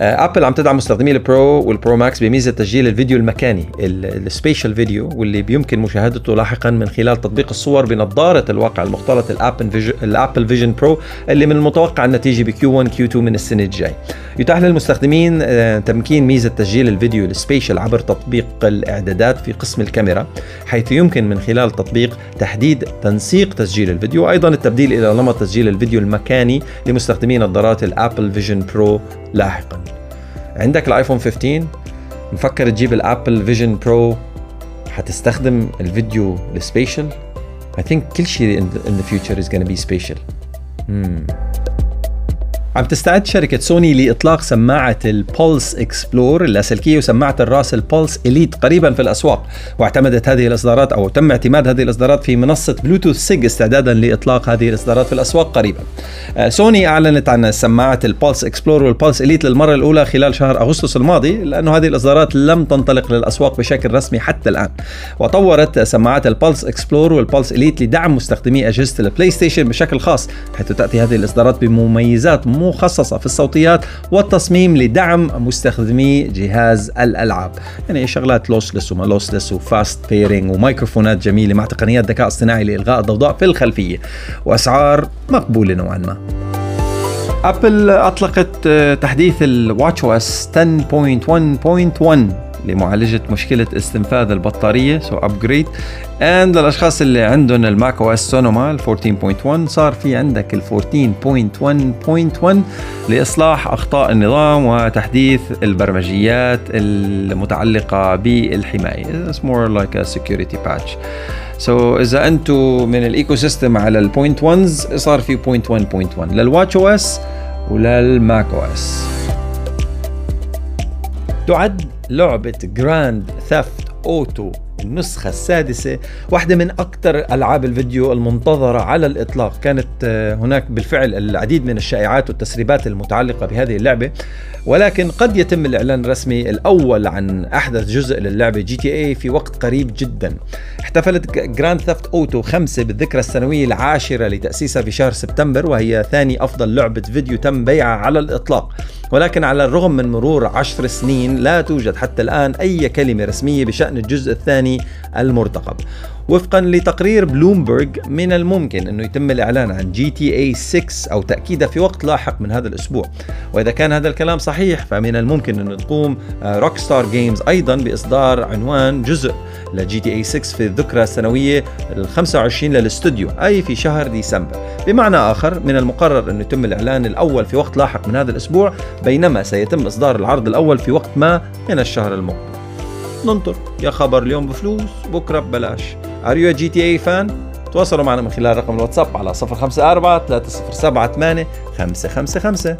ابل عم تدعم مستخدمي ال Pro وال Pro Max بميزة تسجيل الفيديو المكاني ال spatial video واللي بيمكن مشاهدته لاحقا من خلال تطبيق الصور بنظارة الواقع المختلط ال Apple Vision ال Apple Vision Pro اللي من المتوقع النتيجة ب Q 1 Q 2 من السنة الجاي. يتاح للمستخدمين تمكين ميزة تسجيل الفيديو ال spatial عبر تطبيق الإعدادات في قسم الكاميرا حيث يمكن من خلال التطبيق تحديد تنسيق تسجيل الفيديو. وأيضا التبديل إلى نمط تسجيل الفيديو المكاني لمستخدمي نظارات ال Apple Vision Pro لاحقا. عندك ال iPhone 15 مفكر تجيب ال Apple Vision Pro حتستخدم الفيديو ال spatial I think كل شيء in the future is gonna be spatial. Hmm. عم تستعد شركة سوني لإطلاق سماعة ال Pulse Explore اللاسلكية وسماعة الراس ال Pulse Elite قريبا في الأسواق. واعتمدت هذه الإصدارات أو تم اعتماد هذه الإصدارات في منصة Bluetooth SIG استعدادا لإطلاق هذه الإصدارات في الأسواق قريبا. آه، سوني أعلنت عن سماعة ال Pulse Explore وال Pulse Elite للمرة الأولى خلال شهر أغسطس الماضي لأنه هذه الإصدارات لم تنطلق للأسواق بشكل رسمي حتى الآن. وطورت سماعات ال Pulse Explore وال Pulse Elite لدعم مستخدمي أجهزة ال PlayStation بشكل خاص حيث تأتي هذه الإصدارات بمميزات مخصصة في الصوتيات والتصميم لدعم مستخدمي جهاز الألعاب. يعني شغلات lossless وما lossless و fast pairing وميكروفونات جميلة مع تقنيات ذكاء اصطناعي لإلغاء الضوضاء في الخلفية. وأسعار مقبولة نوعا ما. ابل أطلقت تحديث ال watchOS 10.1.1 لمعالجة مشكلة استنفاذ البطارية so upgrade and للأشخاص اللي عندهم ال macOS Sonoma ال 14.1 صار في عندك ال 14.1.1 لإصلاح أخطاء النظام وتحديث البرمجيات المتعلقة بالحماية. It's more like a security patch. so so, إذا أنتم من ال ecosystem على ال point 1 صار في point 1.1 لل watchOS ولل macOS تعد لعبة Grand Theft Auto النسخة السادسة واحدة من أكثر ألعاب الفيديو المنتظرة على الإطلاق. كانت آه، هناك بالفعل العديد من الشائعات والتسريبات المتعلقة بهذه اللعبة. ولكن قد يتم الإعلان الرسمي الأول عن أحدث جزء للعبة GTA في وقت قريب جدا. احتفلت Grand Theft Auto 5 بالذكرى السنوية العاشرة لتأسيسها في شهر سبتمبر وهي ثاني أفضل لعبة فيديو تم بيعها على الإطلاق. ولكن على الرغم من مرور عشر سنين لا توجد حتى الآن أي كلمة رسمية بشأن الجزء الثاني المرتقب. وفقا لتقرير بلومبرج من الممكن أنه يتم الإعلان عن GTA 6 أو تاكيدها في وقت لاحق من هذا الأسبوع. وإذا كان هذا الكلام صحيح فمن الممكن انه تقوم Rockstar Games أيضا بإصدار عنوان جزء ل GTA 6 في الذكرى السنوية ال 25 للاستوديو أي في شهر ديسمبر. بمعنى آخر من المقرر انه يتم الإعلان الأول في وقت لاحق من هذا الأسبوع بينما سيتم إصدار العرض الأول في وقت ما من الشهر المقبل. ننطر. يا خبر اليوم بفلوس بكرة ببلاش. you GTA fan تواصلوا معنا من خلال رقم الواتساب على 054 307 8 555